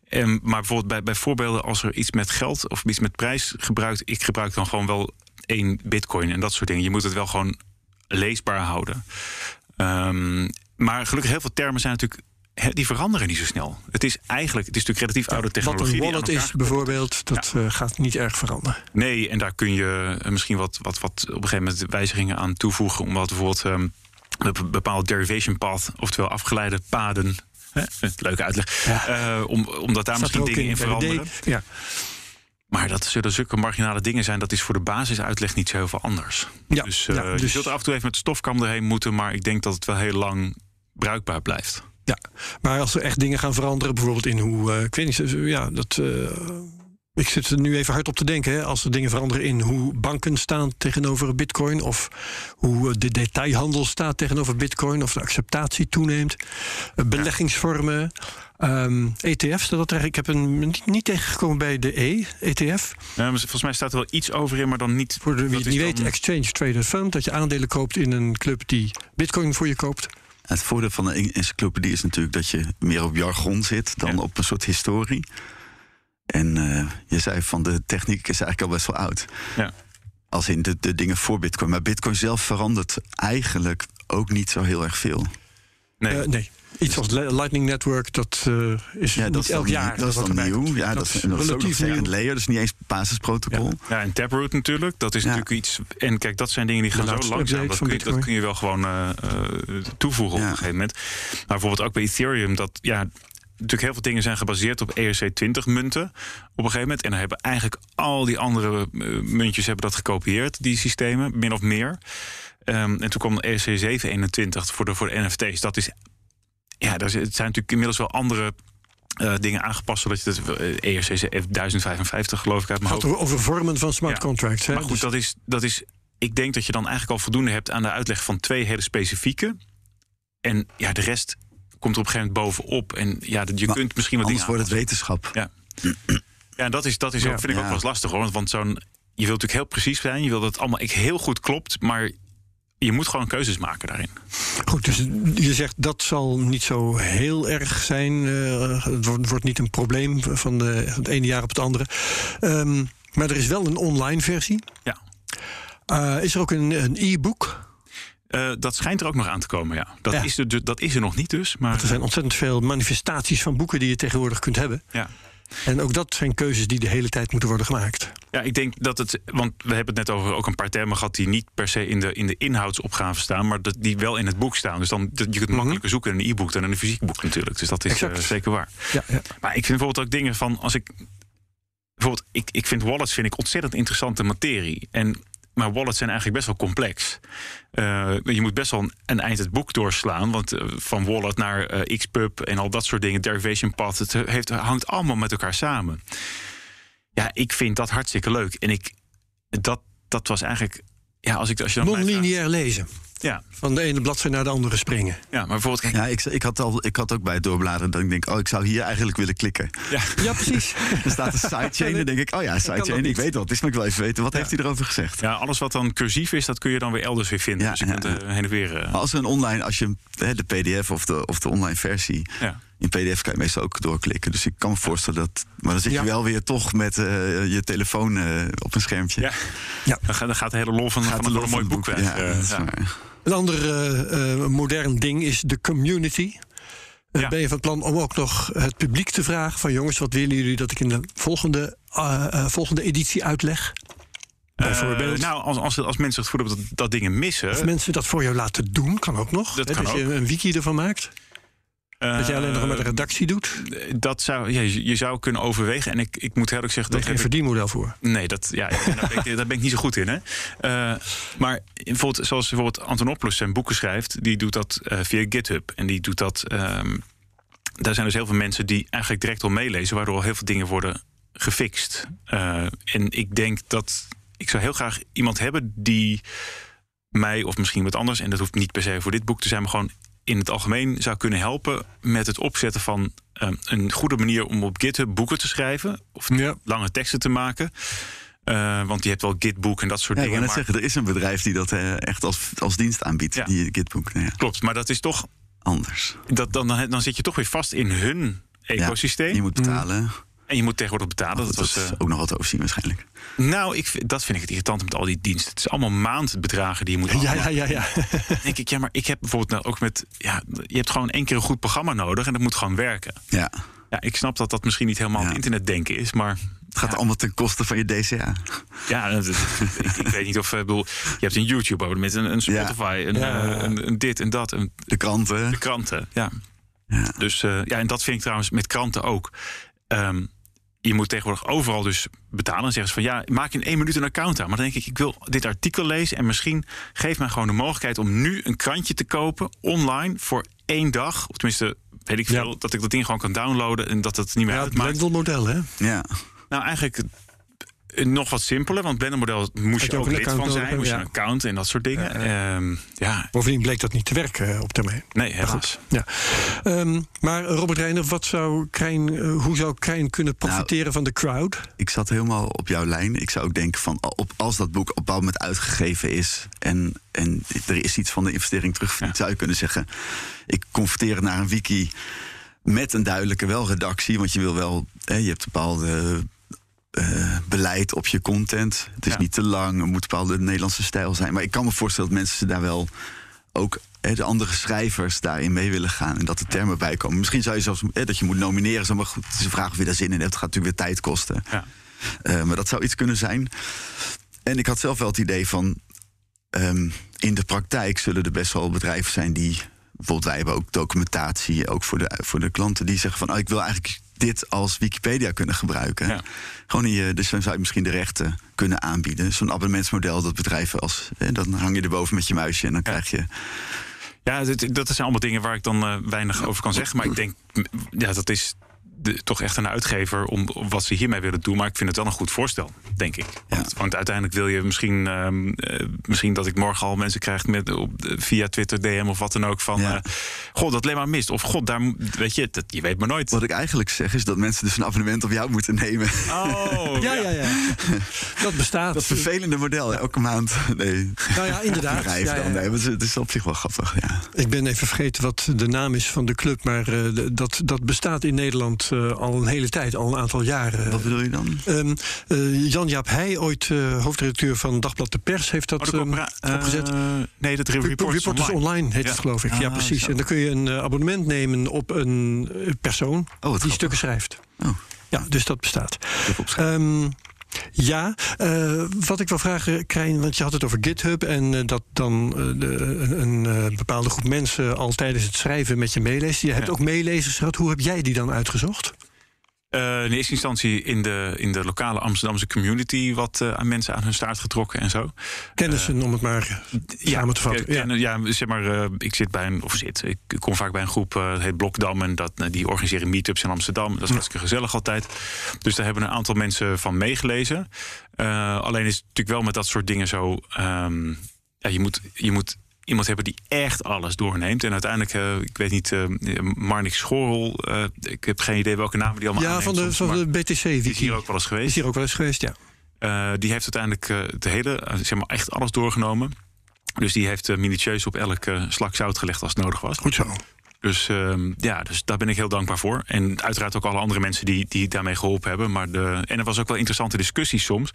S3: En, maar bijvoorbeeld bij, bij voorbeelden als er iets met geld of iets met prijs gebruikt, ik gebruik dan gewoon wel één bitcoin en dat soort dingen. Je moet het wel gewoon leesbaar houden. Um, maar gelukkig heel veel termen zijn natuurlijk die veranderen niet zo snel. Het is eigenlijk, het is natuurlijk relatief oude technologie.
S1: Wat een wallet is bijvoorbeeld, dat ja. uh, gaat niet erg veranderen.
S3: Nee, en daar kun je uh, misschien wat, wat, wat op een gegeven moment wijzigingen aan toevoegen. Omdat bijvoorbeeld um, een bepaald derivation path, oftewel afgeleide paden. Hè, leuke uitleg. Ja. Uh, om, omdat daar misschien dingen in, in veranderen.
S1: Ja.
S3: Maar dat zullen zulke marginale dingen zijn, dat is voor de basisuitleg niet zo heel veel anders.
S1: Ja,
S3: dus, uh,
S1: ja,
S3: je
S1: dus-
S3: zult af en toe even met de stofkam erheen moeten, maar ik denk dat het wel heel lang bruikbaar blijft.
S1: Ja, maar als er echt dingen gaan veranderen, bijvoorbeeld in hoe. Uh, ik weet niet, ja, dat. Uh, ik zit er nu even hard op te denken. Hè, als er dingen veranderen in hoe banken staan tegenover Bitcoin. of hoe de detailhandel staat tegenover Bitcoin. of de acceptatie toeneemt. beleggingsvormen. Um, ETF's, dat er, ik heb een niet, niet tegengekomen bij de E, ETF.
S3: Ja, volgens mij staat er wel iets over in, maar dan niet.
S1: Voor de, wie het niet dan... weet, Exchange Traded Fund, dat je aandelen koopt in een club die Bitcoin voor je koopt.
S2: Het voordeel van een encyclopedie is natuurlijk dat je meer op jargon zit dan ja. op een soort historie. En uh, je zei van de techniek is eigenlijk al best wel oud.
S3: Ja.
S2: Als in de, de dingen voor Bitcoin. Maar Bitcoin zelf verandert eigenlijk ook niet zo heel erg veel.
S1: Nee. Uh, nee. Iets als Lightning Network, dat uh, is
S2: ja,
S1: niet
S2: dat
S1: elk jaar.
S2: Dat is dan nieuw. Ja, dat, dat is, relatief nieuw. layer, dus niet eens basisprotocol.
S3: Ja, ja en Taproot natuurlijk. Dat is ja. natuurlijk iets. En kijk, dat zijn dingen die gaan zo langzaam. Dat kun, je, dat kun je wel gewoon uh, uh, toevoegen op een gegeven moment. Maar bijvoorbeeld ook bij Ethereum, dat ja, natuurlijk heel veel dingen zijn gebaseerd op ERC20 munten op een gegeven moment. En dan hebben eigenlijk al die andere muntjes hebben dat gekopieerd, die systemen, min of meer. Um, en toen kwam ERC721 voor de, voor de NFT's. Dat is ja, er zijn natuurlijk inmiddels wel andere uh, dingen aangepast. Zodat je het uh, ERC 1055 geloof ik uit mijn
S1: hoofd. Over vormen van smart ja. contracts. Hè?
S3: Maar goed, dus... dat, is, dat is. Ik denk dat je dan eigenlijk al voldoende hebt aan de uitleg van twee hele specifieke. En ja, de rest komt er op een gegeven moment bovenop. En ja, je maar kunt misschien wat
S2: dingen.
S3: wordt
S2: het wetenschap.
S3: Ja. Ja, dat is, dat is ook, vind ik ook wel eens lastig hoor. Want zo'n. Je wilt natuurlijk heel precies zijn. Je wilt dat het allemaal heel goed klopt. Maar je moet gewoon keuzes maken daarin.
S1: Goed, dus je zegt dat zal niet zo heel erg zijn. Uh, het wordt, wordt, niet een probleem van, de, van het ene jaar op het andere. Um, maar er is wel een online versie.
S3: Ja.
S1: Uh, is er ook een e-book?
S3: Uh, dat schijnt er ook nog aan te komen, ja. Dat, ja. Is, er, dat is er nog niet dus. Maar...
S1: Want er zijn ontzettend veel manifestaties van boeken die je tegenwoordig kunt hebben.
S3: Ja.
S1: En ook dat zijn keuzes die de hele tijd moeten worden gemaakt.
S3: Ja, ik denk dat het. Want we hebben het net over ook een paar termen gehad die niet per se in de, in de inhoudsopgave staan, maar dat die wel in het boek staan. Dus dan je kunt makkelijker mm -hmm. zoeken in een e-book dan in een fysiek boek natuurlijk. Dus dat is uh, zeker waar.
S1: Ja, ja.
S3: Maar ik vind bijvoorbeeld ook dingen van als ik. Bijvoorbeeld, ik, ik vind wallets vind ik ontzettend interessante materie. En maar wallets zijn eigenlijk best wel complex. Uh, je moet best wel een, een, eind het boek doorslaan. Want uh, van wallet naar uh, Xpub en al dat soort dingen, derivation path, het heeft, hangt allemaal met elkaar samen. Ja, ik vind dat hartstikke leuk. En ik, dat, dat was eigenlijk. Ja, als ik als je dan
S1: Non-lineair lezen.
S3: Ja.
S1: Van de ene bladzijde naar de andere springen.
S3: Ja, maar bijvoorbeeld. Kijk,
S2: ja, ik, ik, had al, ik had ook bij het doorbladeren dat ik denk, oh, ik zou hier eigenlijk willen klikken.
S3: Ja,
S1: ja precies.
S2: er staat een sidechain en dan denk ik, oh ja, sidechain, ik weet wat het is, maar ik wil even weten, wat ja. heeft hij erover gezegd?
S3: Ja, alles wat dan cursief is, dat kun je dan weer elders weer vinden.
S2: Ja,
S3: dus je
S2: ja,
S3: kunt uh, heen en weer. Uh...
S2: Maar als een online, als je hè, de PDF of de, of de online versie.
S3: Ja.
S2: In PDF kan je meestal ook doorklikken. Dus ik kan me voorstellen dat. Maar dan zit je wel weer toch met uh, je telefoon uh, op een schermpje.
S3: Ja,
S1: ja.
S3: Dan, gaat, dan gaat de hele lol van,
S2: gaat
S3: van,
S2: de
S3: een mooi boek,
S2: boek
S3: weg.
S2: Ja, is waar.
S1: Een ander uh, modern ding is de community. Ja. Ben je van plan om ook nog het publiek te vragen: van jongens, wat willen jullie dat ik in de volgende, uh, volgende editie uitleg? Bijvoorbeeld.
S3: nou, als, als, als mensen het voelen dat, dat dingen missen.
S1: Of mensen dat voor jou laten doen, kan ook nog.
S3: Dat
S1: Hè,
S3: kan
S1: dat je een wiki ervan maakt. Dat je alleen nog met de redactie doet.
S3: Eh, Dat zou, ja, je, je zou kunnen overwegen. En ik, ik moet eerlijk zeggen,
S1: Daar
S3: dat
S1: heb je
S3: heb
S1: een
S3: ik
S1: verdienmodel voor.
S3: Nee, dat, ja, daar, ben ik, daar ben ik niet zo goed in. Hè? Eh, maar bijvoorbeeld, zoals bijvoorbeeld Antonopoulos zijn boeken schrijft, die doet dat eh, via GitHub. En die doet dat. ehm, daar zijn dus heel veel mensen die eigenlijk direct al meelezen, waardoor al heel veel dingen worden gefixt. Eh, en ik denk dat ik zou heel graag iemand hebben die mij, of misschien wat anders, en dat hoeft niet per se voor dit boek te zijn, maar gewoon in het algemeen zou kunnen helpen met het opzetten van eh, een goede manier om op GitHub boeken te schrijven. Of
S1: Ja.
S3: lange teksten te maken. Eh, want je hebt wel Gitboek en dat soort
S2: Ja, ik
S3: dingen.
S2: wil net
S3: maar-
S2: zeggen, er is een bedrijf die dat eh, echt als, als dienst aanbiedt.
S3: Ja.
S2: Die Gitbook, nou ja,
S3: Klopt, maar dat is toch.
S2: anders.
S3: Dat, dan, dan, dan zit je toch weer vast in hun ecosysteem.
S2: Je moet betalen.
S3: En je moet tegenwoordig betalen.
S2: Dat,
S3: Dat was,
S2: is
S3: eh,
S2: ook nog wat te overzien waarschijnlijk.
S3: nou, ik, vind- dat vind ik het irritant met al die diensten. Het is allemaal maandbedragen die je moet
S1: Ja, ja, ja, ja.
S3: Dan denk ik, ja, maar ik heb bijvoorbeeld nou ook met. Ja, je hebt gewoon één keer een goed programma nodig en dat moet gewoon werken.
S2: Ja,
S3: Ja, ik snap dat dat misschien niet helemaal
S2: Ja.
S3: het internet denken is, maar.
S2: het gaat
S3: ja,
S2: allemaal ten koste van je DCA.
S3: Ja, dat- ik, ik weet niet of. eh, bedoel, je hebt een YouTube met een, een Spotify, een,
S1: Ja.
S3: eh, een, een dit en dat. Een,
S2: De kranten.
S3: De kranten, ja.
S2: Ja.
S3: Dus eh, ja, en dat vind ik trouwens met kranten ook. Ehm, je moet tegenwoordig overal dus betalen. En zeggen ze van ja, maak in één minuut een account aan. Maar dan denk ik, ik wil dit artikel lezen. En misschien geef mij gewoon de mogelijkheid om nu een krantje te kopen online voor één dag. Of tenminste, weet ik
S1: Ja.
S3: veel. Dat ik dat ding gewoon kan downloaden en dat het niet meer
S1: Ja, het
S3: uitmaakt.
S1: Blendel-model, hè?
S2: Ja,
S3: Nou, eigenlijk nog wat simpeler. Want Blender model moest
S1: je
S3: je
S1: ook
S3: lid
S1: account
S3: van zijn. Moest je een account en dat soort dingen. Ehm, ja,
S1: Bovendien bleek dat niet te werken eh, op termijn.
S3: nee, helaas.
S1: Ja. Ehm, maar Robert Reiner, wat zou Krijn, eh, hoe zou Krijn kunnen profiteren van de crowd?
S2: ik zat helemaal op jouw lijn. Ik zou ook denken van op, als dat boek op een bepaald moment uitgegeven is en, en er is iets van de investering terugverdiend, zou je kunnen zeggen: ik converteer het naar een wiki met een duidelijke wel redactie, want je wil wel, hè, je hebt bepaalde eh, beleid op je content. Het is
S3: Ja.
S2: niet te lang, er moet een bepaalde Nederlandse stijl zijn. Maar ik kan me voorstellen dat mensen daar wel ook hè, de andere schrijvers daarin mee willen gaan en dat er termen bij komen. Misschien zou je zelfs hè, dat je moet nomineren, zo, maar goed, het is een vraag of je daar zin in hebt. Het gaat natuurlijk weer tijd kosten.
S3: Ja.
S2: Eh, maar dat zou iets kunnen zijn. En ik had zelf wel het idee van. ehm, in de praktijk zullen er best wel bedrijven zijn die. Bijvoorbeeld, wij hebben ook documentatie, ook voor de, voor de klanten, die zeggen van. Oh, ik wil eigenlijk dit als Wikipedia kunnen gebruiken.
S3: Ja.
S2: Gewoon in je, dus dan zou je misschien de rechten kunnen aanbieden. Zo'n abonnementsmodel dat bedrijven als. Hè, dan hang je erboven met je muisje en dan krijg je.
S3: Ja, dat, dat zijn allemaal dingen waar ik dan eh, weinig over kan zeggen. Maar ik denk, ja, dat is de, toch echt een uitgever om wat ze hiermee willen doen. Maar ik vind het wel een goed voorstel, denk ik. Want, want uiteindelijk wil je misschien, ehm, eh, misschien dat ik morgen al mensen krijg met, op, via Twitter, DM of wat dan ook. Van,
S2: Ja.
S3: eh, god, dat alleen maar mist. Of god, daar, weet je, dat, je weet maar nooit.
S2: Wat ik eigenlijk zeg is dat mensen dus een abonnement op jou moeten nemen.
S3: Oh,
S1: Ja, ja, ja. Dat bestaat.
S2: Dat vervelende model, elke maand. Nee,
S1: nou ja, inderdaad.
S2: dan. Nee, maar het is- op zich wel grappig. Ja.
S1: Ik ben even vergeten wat de naam is van de club, maar eh, dat, dat bestaat in Nederland eh, al een hele tijd, al een aantal jaren.
S2: Wat bedoel je dan?
S1: Ehm, eh, Jan-Jaap Heij, ooit eh, hoofdredacteur van Dagblad De Pers, heeft dat
S3: Oh,
S1: ehm, opgezet.
S3: nee, dat
S1: Reporters,
S3: Reporters,
S1: Reporters online. heet
S3: Ja.
S1: het, geloof ik. ja,
S2: Ah,
S1: precies.
S2: zo.
S1: En dan kun je een abonnement nemen op een persoon
S2: Oh,
S1: die
S2: grappig.
S1: stukken schrijft.
S2: Oh,
S1: Ja, dus dat bestaat. Ja, eh, wat ik wil vragen, Krijn, want je had het over GitHub en eh, dat dan eh, de, een, bepaalde groep mensen al tijdens het schrijven met je meeleest. Je hebt
S3: Ja.
S1: ook meelezers gehad. Hoe heb jij die dan uitgezocht?
S3: Eh, in eerste instantie in de, in de lokale Amsterdamse community wat eh, aan mensen aan hun staart getrokken en zo.
S1: Kennissen, om het maar samen te vatten.
S3: Ja,
S1: Ja.
S3: ja, zeg maar, eh, ik zit bij een, of zit, ik kom vaak bij een groep, eh het heet Blokdam, en dat, eh, die organiseren meetups in Amsterdam. Dat is hartstikke gezellig altijd. Dus daar hebben een aantal mensen van meegelezen. Eh, alleen is het natuurlijk wel met dat soort dingen zo, ehm, ja, je moet, je moet iemand hebben die echt alles doorneemt. En uiteindelijk, eh, ik weet niet, eh Marnix Schorel, eh, ik heb geen idee welke namen die allemaal
S1: Ja,
S3: aanneemt
S1: van de,
S3: soms,
S1: van
S3: maar
S1: de BTC-wiki.
S3: die is hier ook wel eens geweest.
S1: Is hier ook wel eens geweest, ja.
S3: Die heeft uiteindelijk het hele, zeg maar, echt alles doorgenomen. Dus die heeft minutieus op elke slak zout gelegd als het nodig was.
S1: Goed zo.
S3: Dus ehm, ja, dus daar ben ik heel dankbaar voor. En uiteraard ook alle andere mensen die, die daarmee geholpen hebben. Maar de, en er was ook wel interessante discussies soms.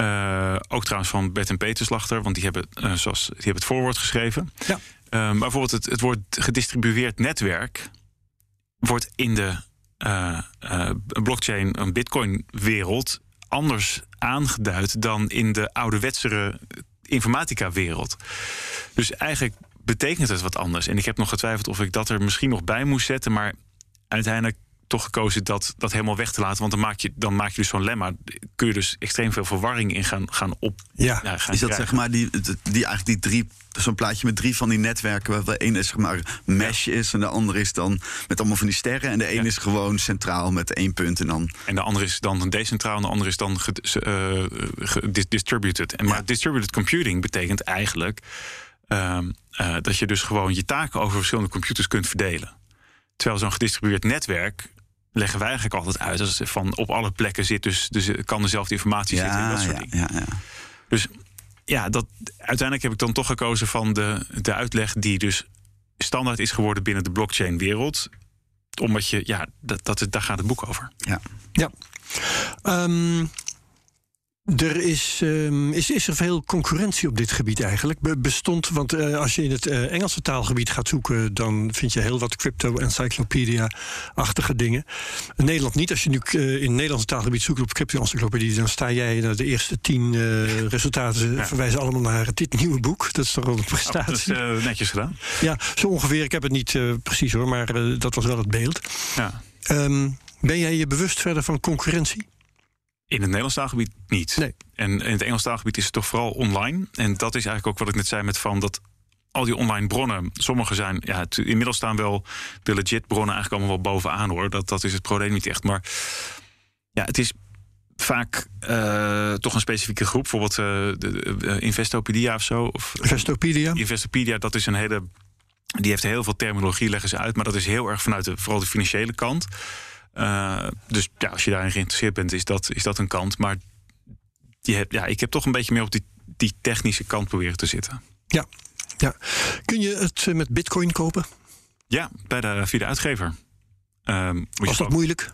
S3: Eh, ook trouwens van Bert en Peter Slachter, want die hebben, eh, zoals, die hebben het voorwoord geschreven.
S1: Ja.
S3: Eh, maar bijvoorbeeld het, het woord gedistribueerd netwerk wordt in de eh, blockchain, een bitcoin wereld anders aangeduid dan in de ouderwetsere informatica-wereld. Dus eigenlijk betekent het wat anders. En ik heb nog getwijfeld of ik dat er misschien nog bij moest zetten, maar uiteindelijk toch gekozen dat, dat helemaal weg te laten. Want dan maak je, dan maak je dus zo'n lemma. Kun je dus extreem veel verwarring in gaan, gaan op.
S1: Ja.
S3: gaan
S2: Is dat
S3: krijgen.
S2: zeg maar die, die, eigenlijk die drie, zo'n plaatje met drie van die netwerken, waar de een is zeg maar mesh is en de andere is dan met allemaal van die sterren en de een
S3: Ja.
S2: is gewoon centraal met één punt en dan
S3: En de andere is dan decentraal en de andere is dan eh, distributed. En maar distributed computing betekent eigenlijk ehm, eh, dat je dus gewoon je taken over verschillende computers kunt verdelen. Terwijl zo'n gedistribueerd netwerk leggen wij eigenlijk altijd uit als van op alle plekken zit dus, dus kan dezelfde informatie zitten en
S2: ja,
S3: dat soort
S2: ja,
S3: dingen.
S2: ja, ja.
S3: Dus ja, dat, uiteindelijk heb ik dan toch gekozen van de, de uitleg die dus standaard is geworden binnen de blockchain wereld. Omdat je, ja, dat, dat, daar gaat het boek over.
S1: Ja. Ehm, er is, ehm, is, is er veel concurrentie op dit gebied eigenlijk? Be- bestond, want eh, als je in het eh, Engelse taalgebied gaat zoeken, dan vind je heel wat crypto-encyclopedia-achtige dingen. In Nederland niet. Als je nu eh, in het Nederlandse taalgebied zoekt op crypto-encyclopedie, dan sta jij naar de eerste tien resultaten,
S3: Ja.
S1: verwijzen allemaal naar dit nieuwe boek. Dat is toch wel een
S3: Oh, dat
S1: prestatie.
S3: is netjes gedaan.
S1: Ja, zo ongeveer. Ik heb het niet precies hoor, maar dat was wel het beeld.
S3: Ja.
S1: Ehm, ben jij je bewust verder van concurrentie?
S3: In het Nederlands taalgebied niet.
S1: Nee.
S3: En in het Engels taalgebied is het toch vooral online. En dat is eigenlijk ook wat ik net zei met van dat al die online bronnen, sommige zijn, ja, het- inmiddels staan wel de legit bronnen eigenlijk allemaal wel bovenaan hoor. Dat, dat is het probleem niet echt. Maar ja, het is vaak eh, toch een specifieke groep. Bijvoorbeeld eh, de, eh, Investopedia of zo. Of,
S1: Vestopedia?
S3: Investopedia, dat is een hele. Die heeft heel veel terminologie, leggen ze uit. Maar dat is heel erg vanuit de, vooral de financiële kant. Eh, dus ja, als je daarin geïnteresseerd bent, is dat, is dat een kant. Maar je hebt, ja, ik heb toch een beetje meer op die, die technische kant proberen te zitten.
S1: Ja. ja. Kun je het eh, met bitcoin kopen?
S3: Ja, bij de, via de uitgever. Ehm,
S1: Was dat moeilijk?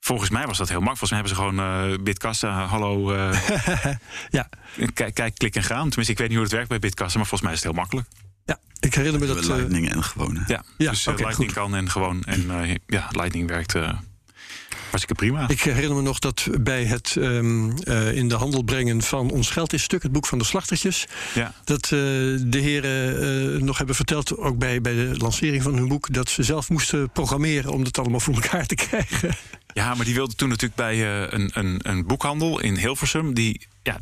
S3: volgens mij was dat heel makkelijk. Volgens mij hebben ze gewoon eh Bitkassa, hallo, eh,
S1: Ja.
S3: kijk, kijk, klik en gaan. Tenminste, ik weet niet hoe het werkt bij Bitkassa, maar volgens mij is het heel makkelijk.
S1: Ja, ik herinner me
S2: Dat
S1: eh,
S2: Lightning en gewone.
S3: Ja,
S1: Ja,
S3: dus eh,
S1: oké,
S3: Lightning
S1: goed.
S3: kan en gewoon. En eh, ja, Lightning werkt hartstikke prima.
S1: ik herinner me nog dat bij het ehm, eh, in de handel brengen van Ons Geld is Stuk, het boek van de slachtertjes,
S3: ja.
S1: dat eh, de heren eh, nog hebben verteld, ook bij, bij de lancering van hun boek, dat ze zelf moesten programmeren om dat allemaal voor elkaar te krijgen.
S3: Ja, maar die wilde toen natuurlijk bij eh, een, een, een boekhandel in Hilversum. Die, ja,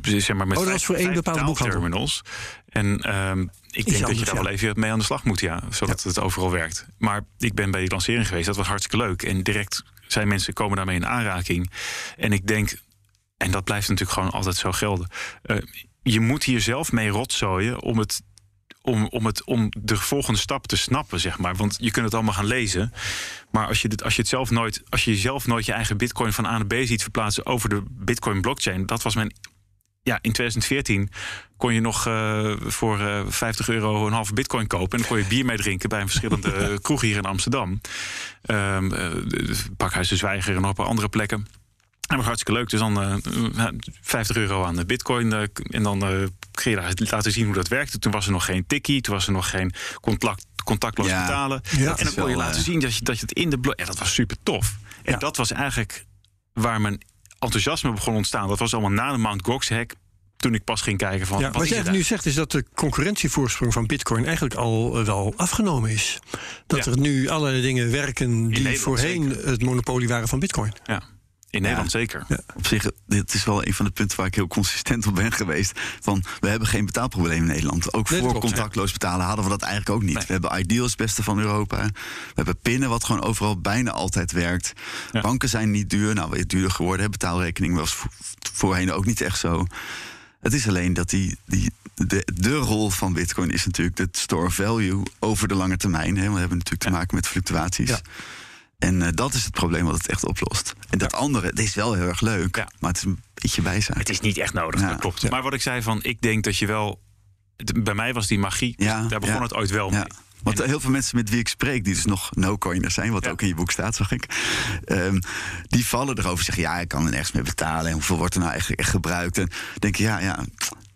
S3: die- zeg maar met
S1: Oh, dat was voor één bepaalde boekhandel.
S3: terminals. En ehm, ik denk dat je daar
S1: ja.
S3: wel even mee aan de slag moet, ja, zodat het overal werkt. Maar ik ben bij die lancering geweest, dat was hartstikke leuk. En direct zijn mensen komen daarmee in aanraking. En ik denk, en dat blijft natuurlijk gewoon altijd zo gelden. eh, je moet hier zelf mee rotzooien om het om, om, het, om de volgende stap te snappen, zeg maar. Want je kunt het allemaal gaan lezen. Maar als je, dit, als je, het zelf nooit, als je zelf nooit je eigen bitcoin van A naar B ziet verplaatsen over de bitcoin blockchain, dat was mijn. Ja, in 2014 kon je nog eh, voor eh 50 euro een halve bitcoin kopen. En dan kon je bier mee drinken bij een verschillende eh, kroegen hier in Amsterdam. Ehm eh, Pakhuis de Zwijger en op andere plekken. Dat was hartstikke leuk. Dus dan eh, 50 euro aan de bitcoin. eh, en dan daar laten zien hoe dat werkte. Toen was er nog geen tikkie. Toen was er nog geen contact, contactloos
S2: Ja,
S3: betalen.
S1: Ja.
S3: en dan kon je laten
S2: eh,
S3: zien dat je, dat je het in de blok... Ja, dat was super tof. En dat was eigenlijk waar mijn enthousiasme begon ontstaan. Dat was allemaal na de Mount Gox hack. Toen ik pas ging kijken van...
S1: Ja,
S3: wat
S1: jij nu zegt is dat de concurrentievoorsprong van Bitcoin eigenlijk al eh, wel afgenomen is. Dat
S3: Ja.
S1: er nu allerlei dingen werken die
S3: Nederland
S1: voorheen
S3: zeker.
S1: het monopolie waren van Bitcoin.
S3: Ja, in Nederland zeker.
S2: Op zich, dit is wel een van de punten waar ik heel consistent op ben geweest. Van, we hebben geen betaalprobleem in Nederland. Ook
S1: Nee,
S2: voor
S1: klopt,
S2: contactloos betalen hadden we dat eigenlijk ook niet.
S3: Nee.
S2: We hebben Ideal, het beste van Europa. We hebben pinnen, wat gewoon overal bijna altijd werkt.
S3: Ja.
S2: Banken zijn niet duur. Nou, weer duurder geworden. Betaalrekening was vo- voorheen ook niet echt zo. Het is alleen dat die, die, de, de rol van Bitcoin is natuurlijk de store value over de lange termijn. Hè. We hebben natuurlijk te
S3: Ja.
S2: maken met fluctuaties. En eh, dat is het probleem wat het echt oplost. En dat andere, het is wel heel erg leuk,
S3: Ja.
S2: maar het is een beetje bijzaak.
S3: Het is niet echt nodig,
S2: Ja.
S3: dat klopt. Maar wat ik zei van, ik denk dat je wel... het- Bij mij was die magie,
S2: Ja,
S3: daar begon het ooit wel mee.
S2: Ja. Want heel veel mensen met wie ik spreek, die dus nog no-coiners zijn, wat
S3: Ja.
S2: ook in je boek staat, zag ik. ehm, die vallen erover zeggen: ja, ik kan er nergens mee betalen. En hoeveel wordt er nou echt gebruikt? En denk je, ja, ja.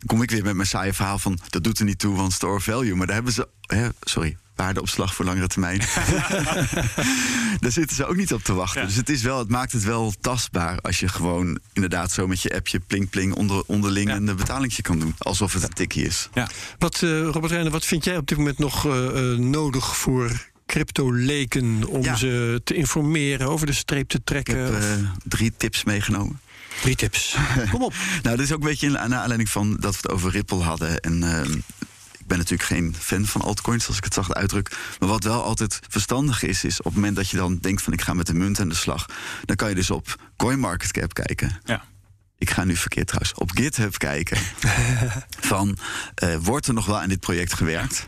S2: Kom ik weer met mijn saaie verhaal van dat doet er niet toe, want store value. Maar daar hebben ze, hè, sorry, waardeopslag voor langere termijn. Daar zitten ze ook niet op te wachten.
S3: Ja.
S2: Dus het, is wel, het maakt het wel tastbaar als je gewoon inderdaad zo met je appje pling pling onder, onderling
S3: Ja.
S2: een eh, betalingje kan doen. Alsof het een tikkie is.
S3: Ja.
S1: Wat, eh, Robert Reijnen, wat vind jij op dit moment nog eh, nodig voor crypto-leken om
S2: Ja.
S1: ze te informeren, over de streep te
S2: Ik
S1: trekken?
S2: heb
S1: Of-
S2: eh, drie tips meegenomen.
S1: Drie tips. Kom op.
S2: Nou, dit is ook een beetje naar aanleiding van dat we het over Ripple hadden. En ehm, ik ben natuurlijk geen fan van altcoins, als ik het zacht uitdruk. Maar wat wel altijd verstandig is, is op het moment dat je dan denkt van ik ga met de munt aan de slag, dan kan je dus op CoinMarketCap kijken.
S3: Ja.
S2: Ik ga nu verkeerd trouwens. Op GitHub kijken. van eh, wordt er nog wel aan dit project gewerkt?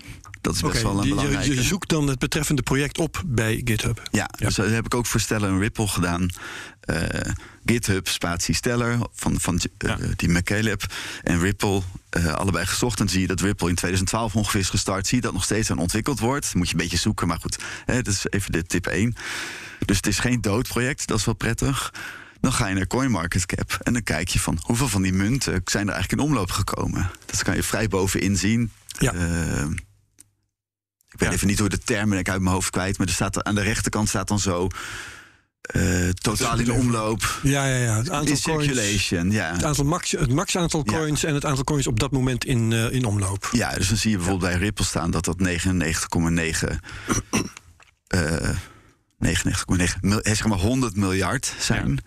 S2: Dat is best wel een
S1: je- je,
S2: belangrijke.
S1: je zoekt dan het betreffende project op bij GitHub.
S2: Ja, dus dat heb ik ook voor Stellar en Ripple gedaan. Eh, GitHub, spatie Stellar, van, van eh,
S3: Ja.
S2: die McCaleb en Ripple. eh, allebei gezocht. En zie je dat Ripple in 2012 ongeveer is gestart. Zie je dat nog steeds aan ontwikkeld wordt. Moet je een beetje zoeken, maar goed. Hè, dat is even de tip 1. Dus het is geen dood project, dat is wel prettig. Dan ga je naar CoinMarketCap en dan kijk je van hoeveel van die munten zijn er eigenlijk in omloop gekomen. Dat kan je vrij bovenin zien.
S1: Ja.
S2: Eh, ik weet
S3: Ja.
S2: even niet hoe de termen ik uit mijn hoofd kwijt, maar er staat aan de rechterkant staat dan zo eh, totaal in omloop.
S1: Ja, ja, ja. Het aantal
S2: In
S1: coins.
S2: circulation, ja.
S1: Het, aantal max, het max aantal
S2: Ja.
S1: coins en het aantal coins op dat moment in, eh, in omloop.
S2: Ja, dus dan zie je bijvoorbeeld bij Ripple staan dat dat 99,9 eh 99,9 mil- eh, zeg maar 100 miljard zijn.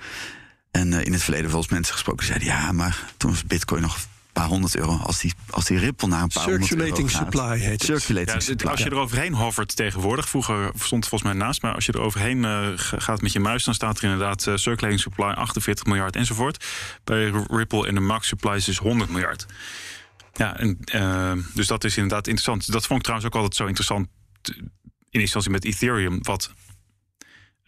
S2: En eh, in het verleden volgens mensen gesproken zeiden ja, maar toen was Bitcoin nog paar honderd euro. Als die, als die Ripple naar een paar
S1: Circulating
S2: honderd euro gaat.
S1: supply heet.
S2: Circulating
S3: Ja, dit-
S2: supply.
S3: als je er overheen hovert tegenwoordig, vroeger stond het volgens mij naast, maar als je er overheen eh, gaat met je muis, dan staat er inderdaad eh, circulating supply 48 miljard enzovoort. Bij Ripple en de max supply is dus 100 miljard. Ja, en, eh, dus dat is inderdaad interessant. Dat vond ik trouwens ook altijd zo interessant in eerste instantie met Ethereum, wat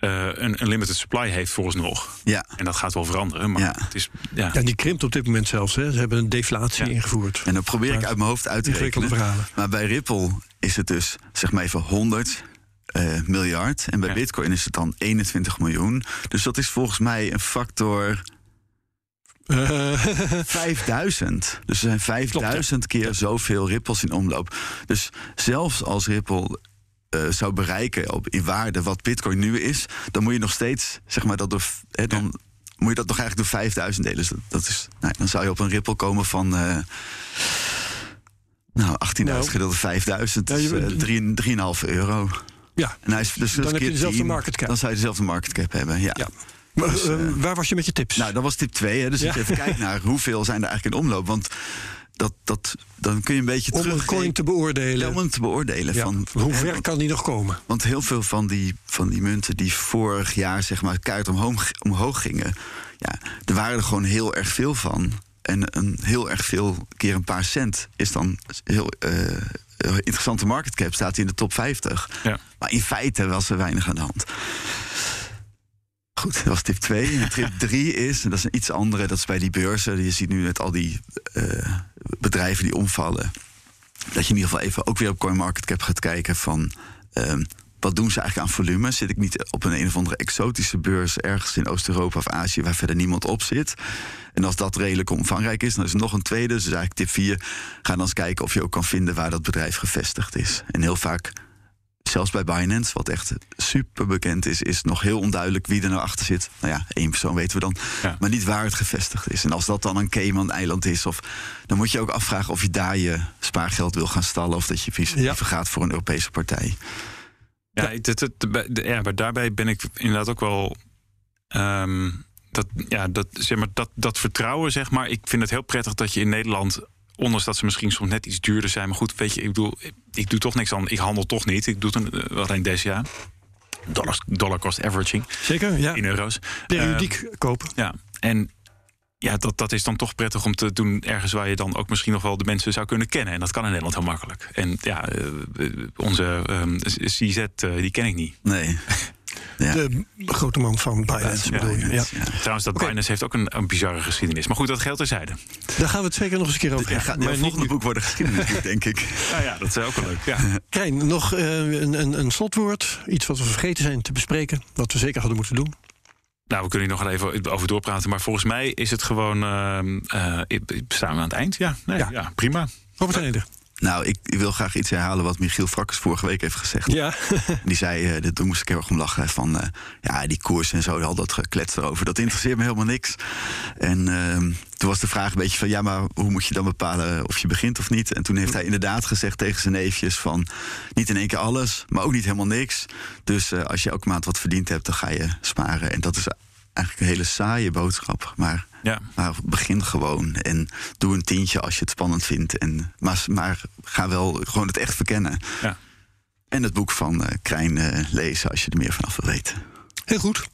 S3: eh, een, een limited supply heeft vooralsnog.
S2: Ja,
S3: En dat gaat wel veranderen, maar
S2: Ja.
S3: het is ja,
S1: Ja, die krimpt op dit moment zelfs. Hè. Ze hebben een deflatie
S3: Ja.
S1: ingevoerd.
S2: en dan probeer ik uit mijn hoofd uit te rekenen.
S1: verhalen.
S2: Maar bij Ripple is het dus zeg maar even 100 eh, miljard. En bij
S3: Ja.
S2: Bitcoin is het dan 21 miljoen. Dus dat is volgens mij een factor
S1: Eh,
S2: 5000. Dus er zijn 5000 keer zoveel Ripples in omloop. Dus zelfs als Ripple eh, zou bereiken op, in waarde wat Bitcoin nu is, dan moet je nog steeds, zeg maar, dat door, hè, dan moet je dat nog eigenlijk door 5000 delen. Dus dat, dat is, nou, dan zou je op een Ripple komen van. eh nou, 18.000
S1: Nou.
S2: gedeeld door 5000,
S1: Ja,
S2: dus
S1: je-
S2: eh, 3,5 euro.
S1: ja.
S2: En hij is dus
S1: Dan
S2: dus
S1: heb je
S2: keer
S1: dezelfde
S2: 10,
S1: market cap.
S2: Dan zou je dezelfde market cap hebben, ja.
S1: Ja. Maar,
S2: Dus,
S1: waar was je met je tips?
S2: Nou, dat was tip 2. Dus
S1: Ja.
S2: je even kijkt naar hoeveel zijn er eigenlijk in omloop. Want dat, dat, dan kun je een beetje
S1: om een coin te beoordelen.
S2: om hem te beoordelen.
S1: Ja,
S2: Van,
S1: hoe ver kan die nog komen?
S2: want heel veel van die, van die munten die vorig jaar zeg maar omhoog, omhoog gingen. Ja, er waren er gewoon heel erg veel van. En een heel erg veel keer een paar cent is dan heel eh, interessante market cap. Staat hij in de top 50.
S3: Ja.
S2: Maar in feite was er weinig aan de hand. Goed, dat was tip 2. En tip 3 is, en dat is een iets andere, dat is bij die beurzen. Je ziet nu met al die eh, bedrijven die omvallen. Dat je in ieder geval even ook weer op CoinMarketCap gaat kijken van... ehm, wat doen ze eigenlijk aan volume? Zit ik niet op een een of andere exotische beurs ergens in Oost-Europa of Azië waar verder niemand op zit? En als dat redelijk omvangrijk is, dan is er nog een tweede. Dus eigenlijk tip 4. Ga dan eens kijken of je ook kan vinden waar dat bedrijf gevestigd is. En heel vaak zelfs bij Binance, wat echt super bekend is, is nog heel onduidelijk wie er nou achter zit. Nou ja, één persoon weten we dan.
S3: Ja.
S2: Maar niet waar het gevestigd is. En als dat dan een Cayman-eiland is, of, dan moet je ook afvragen of je daar je spaargeld wil gaan stallen. Of dat je liever
S1: Ja.
S2: gaat voor een Europese partij.
S3: Ja, het, het, het- bij- de- ja, maar daarbij ben ik inderdaad ook wel. ehm, dat, ja, dat, zeg maar, dat, dat vertrouwen, zeg maar. Ik vind het heel prettig dat je in Nederland. Ondanks dat ze misschien soms net iets duurder zijn. Maar goed, weet je, ik bedoel, ik, doe toch niks aan. Ik handel toch niet. Ik doe het een- alleen DCA. Dollar, dollar cost averaging
S1: Zeker, ja.
S3: in euro's.
S1: Periodiek kopen.
S3: Ja, en ja, dat, dat is dan toch prettig om te doen ergens waar je dan ook misschien nog wel de mensen zou kunnen kennen. En dat kan in Nederland heel makkelijk. En ja, eh, onze ehm, CZ, eh, die ken ik niet.
S2: Nee. Ja.
S1: De grote man van Binance
S3: Ja,
S1: bedoel je. Ja.
S2: Ja.
S3: Trouwens, dat
S1: Oké.
S3: Binance heeft ook een, een bizarre geschiedenis. Maar goed, dat geldt terzijde.
S1: Daar gaan we het zeker nog eens een keer over
S2: Ja,
S1: hebben.
S2: gaat,
S1: niet
S2: volgende
S1: nu.
S2: boek worden geschiedenis, denk ik.
S3: Ja, ja, dat is ook wel leuk. Ja.
S1: Krijn, nog eh, een, een, een slotwoord. Iets wat we vergeten zijn te bespreken. Wat we zeker hadden moeten doen.
S3: Nou, we kunnen hier nog wel even over doorpraten. Maar volgens mij is het gewoon... ehm, eh, staan we aan het eind? Ja, nee,
S1: Ja.
S3: ja. prima.
S1: Robert Neder.
S2: Nou, ik, ik wil graag iets herhalen wat Michiel Frakkers vorige week heeft gezegd.
S1: Ja.
S2: Die zei, uh, toen moest ik heel erg om lachen, van uh, ja, die koers en zo, al dat geklets erover, dat interesseert me helemaal niks. En uh, toen was de vraag een beetje van, ja, maar hoe moet je dan bepalen of je begint of niet? En toen heeft hij inderdaad gezegd tegen zijn neefjes van, niet in één keer alles, maar ook niet helemaal niks. Dus als je elke maand wat verdiend hebt, dan ga je sparen. En dat is eigenlijk een hele saaie boodschap, maar...
S3: Ja.
S2: Maar begin gewoon en doe een tientje als je het spannend vindt. En, maar, maar ga wel gewoon het echt verkennen.
S3: Ja.
S2: En het boek van uh, Krijn uh, lezen als je er meer vanaf wil weten.
S1: Heel goed.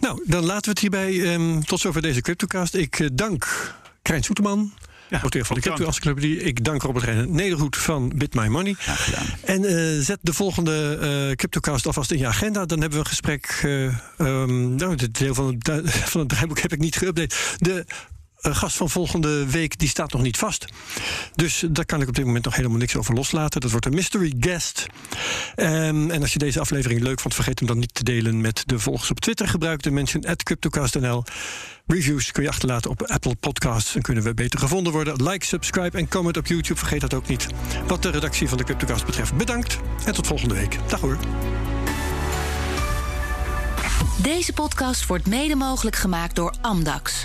S1: Nou, dan laten we het hierbij. Um, tot zover deze CryptoCast. Ik uh, dank Krijn Soeterman. Ja, auteur van de Crypto Encyclopedie. Ik dank Robert Reijnen Nederhoed van Bit My Money. En uh, zet de volgende uh, CryptoCast alvast in je agenda. Dan hebben we een gesprek. Uh, um, nou, dit deel van het, van het draaiboek heb ik niet geüpdate. De gast van volgende week die staat nog niet vast. Dus daar kan ik op dit moment nog helemaal niks over loslaten. Dat wordt een mystery guest. Um, en als je deze aflevering leuk vond, vergeet hem dan niet te delen met de volgers op Twitter. Gebruik de mention at CryptoCast.nl. Reviews kun je achterlaten op Apple Podcasts. Dan kunnen we beter gevonden worden. Like, subscribe en comment op YouTube. Vergeet dat ook niet. Wat de redactie van de CryptoCast betreft, bedankt. En tot volgende week. Dag hoor.
S4: Deze podcast wordt mede mogelijk gemaakt door Amdax.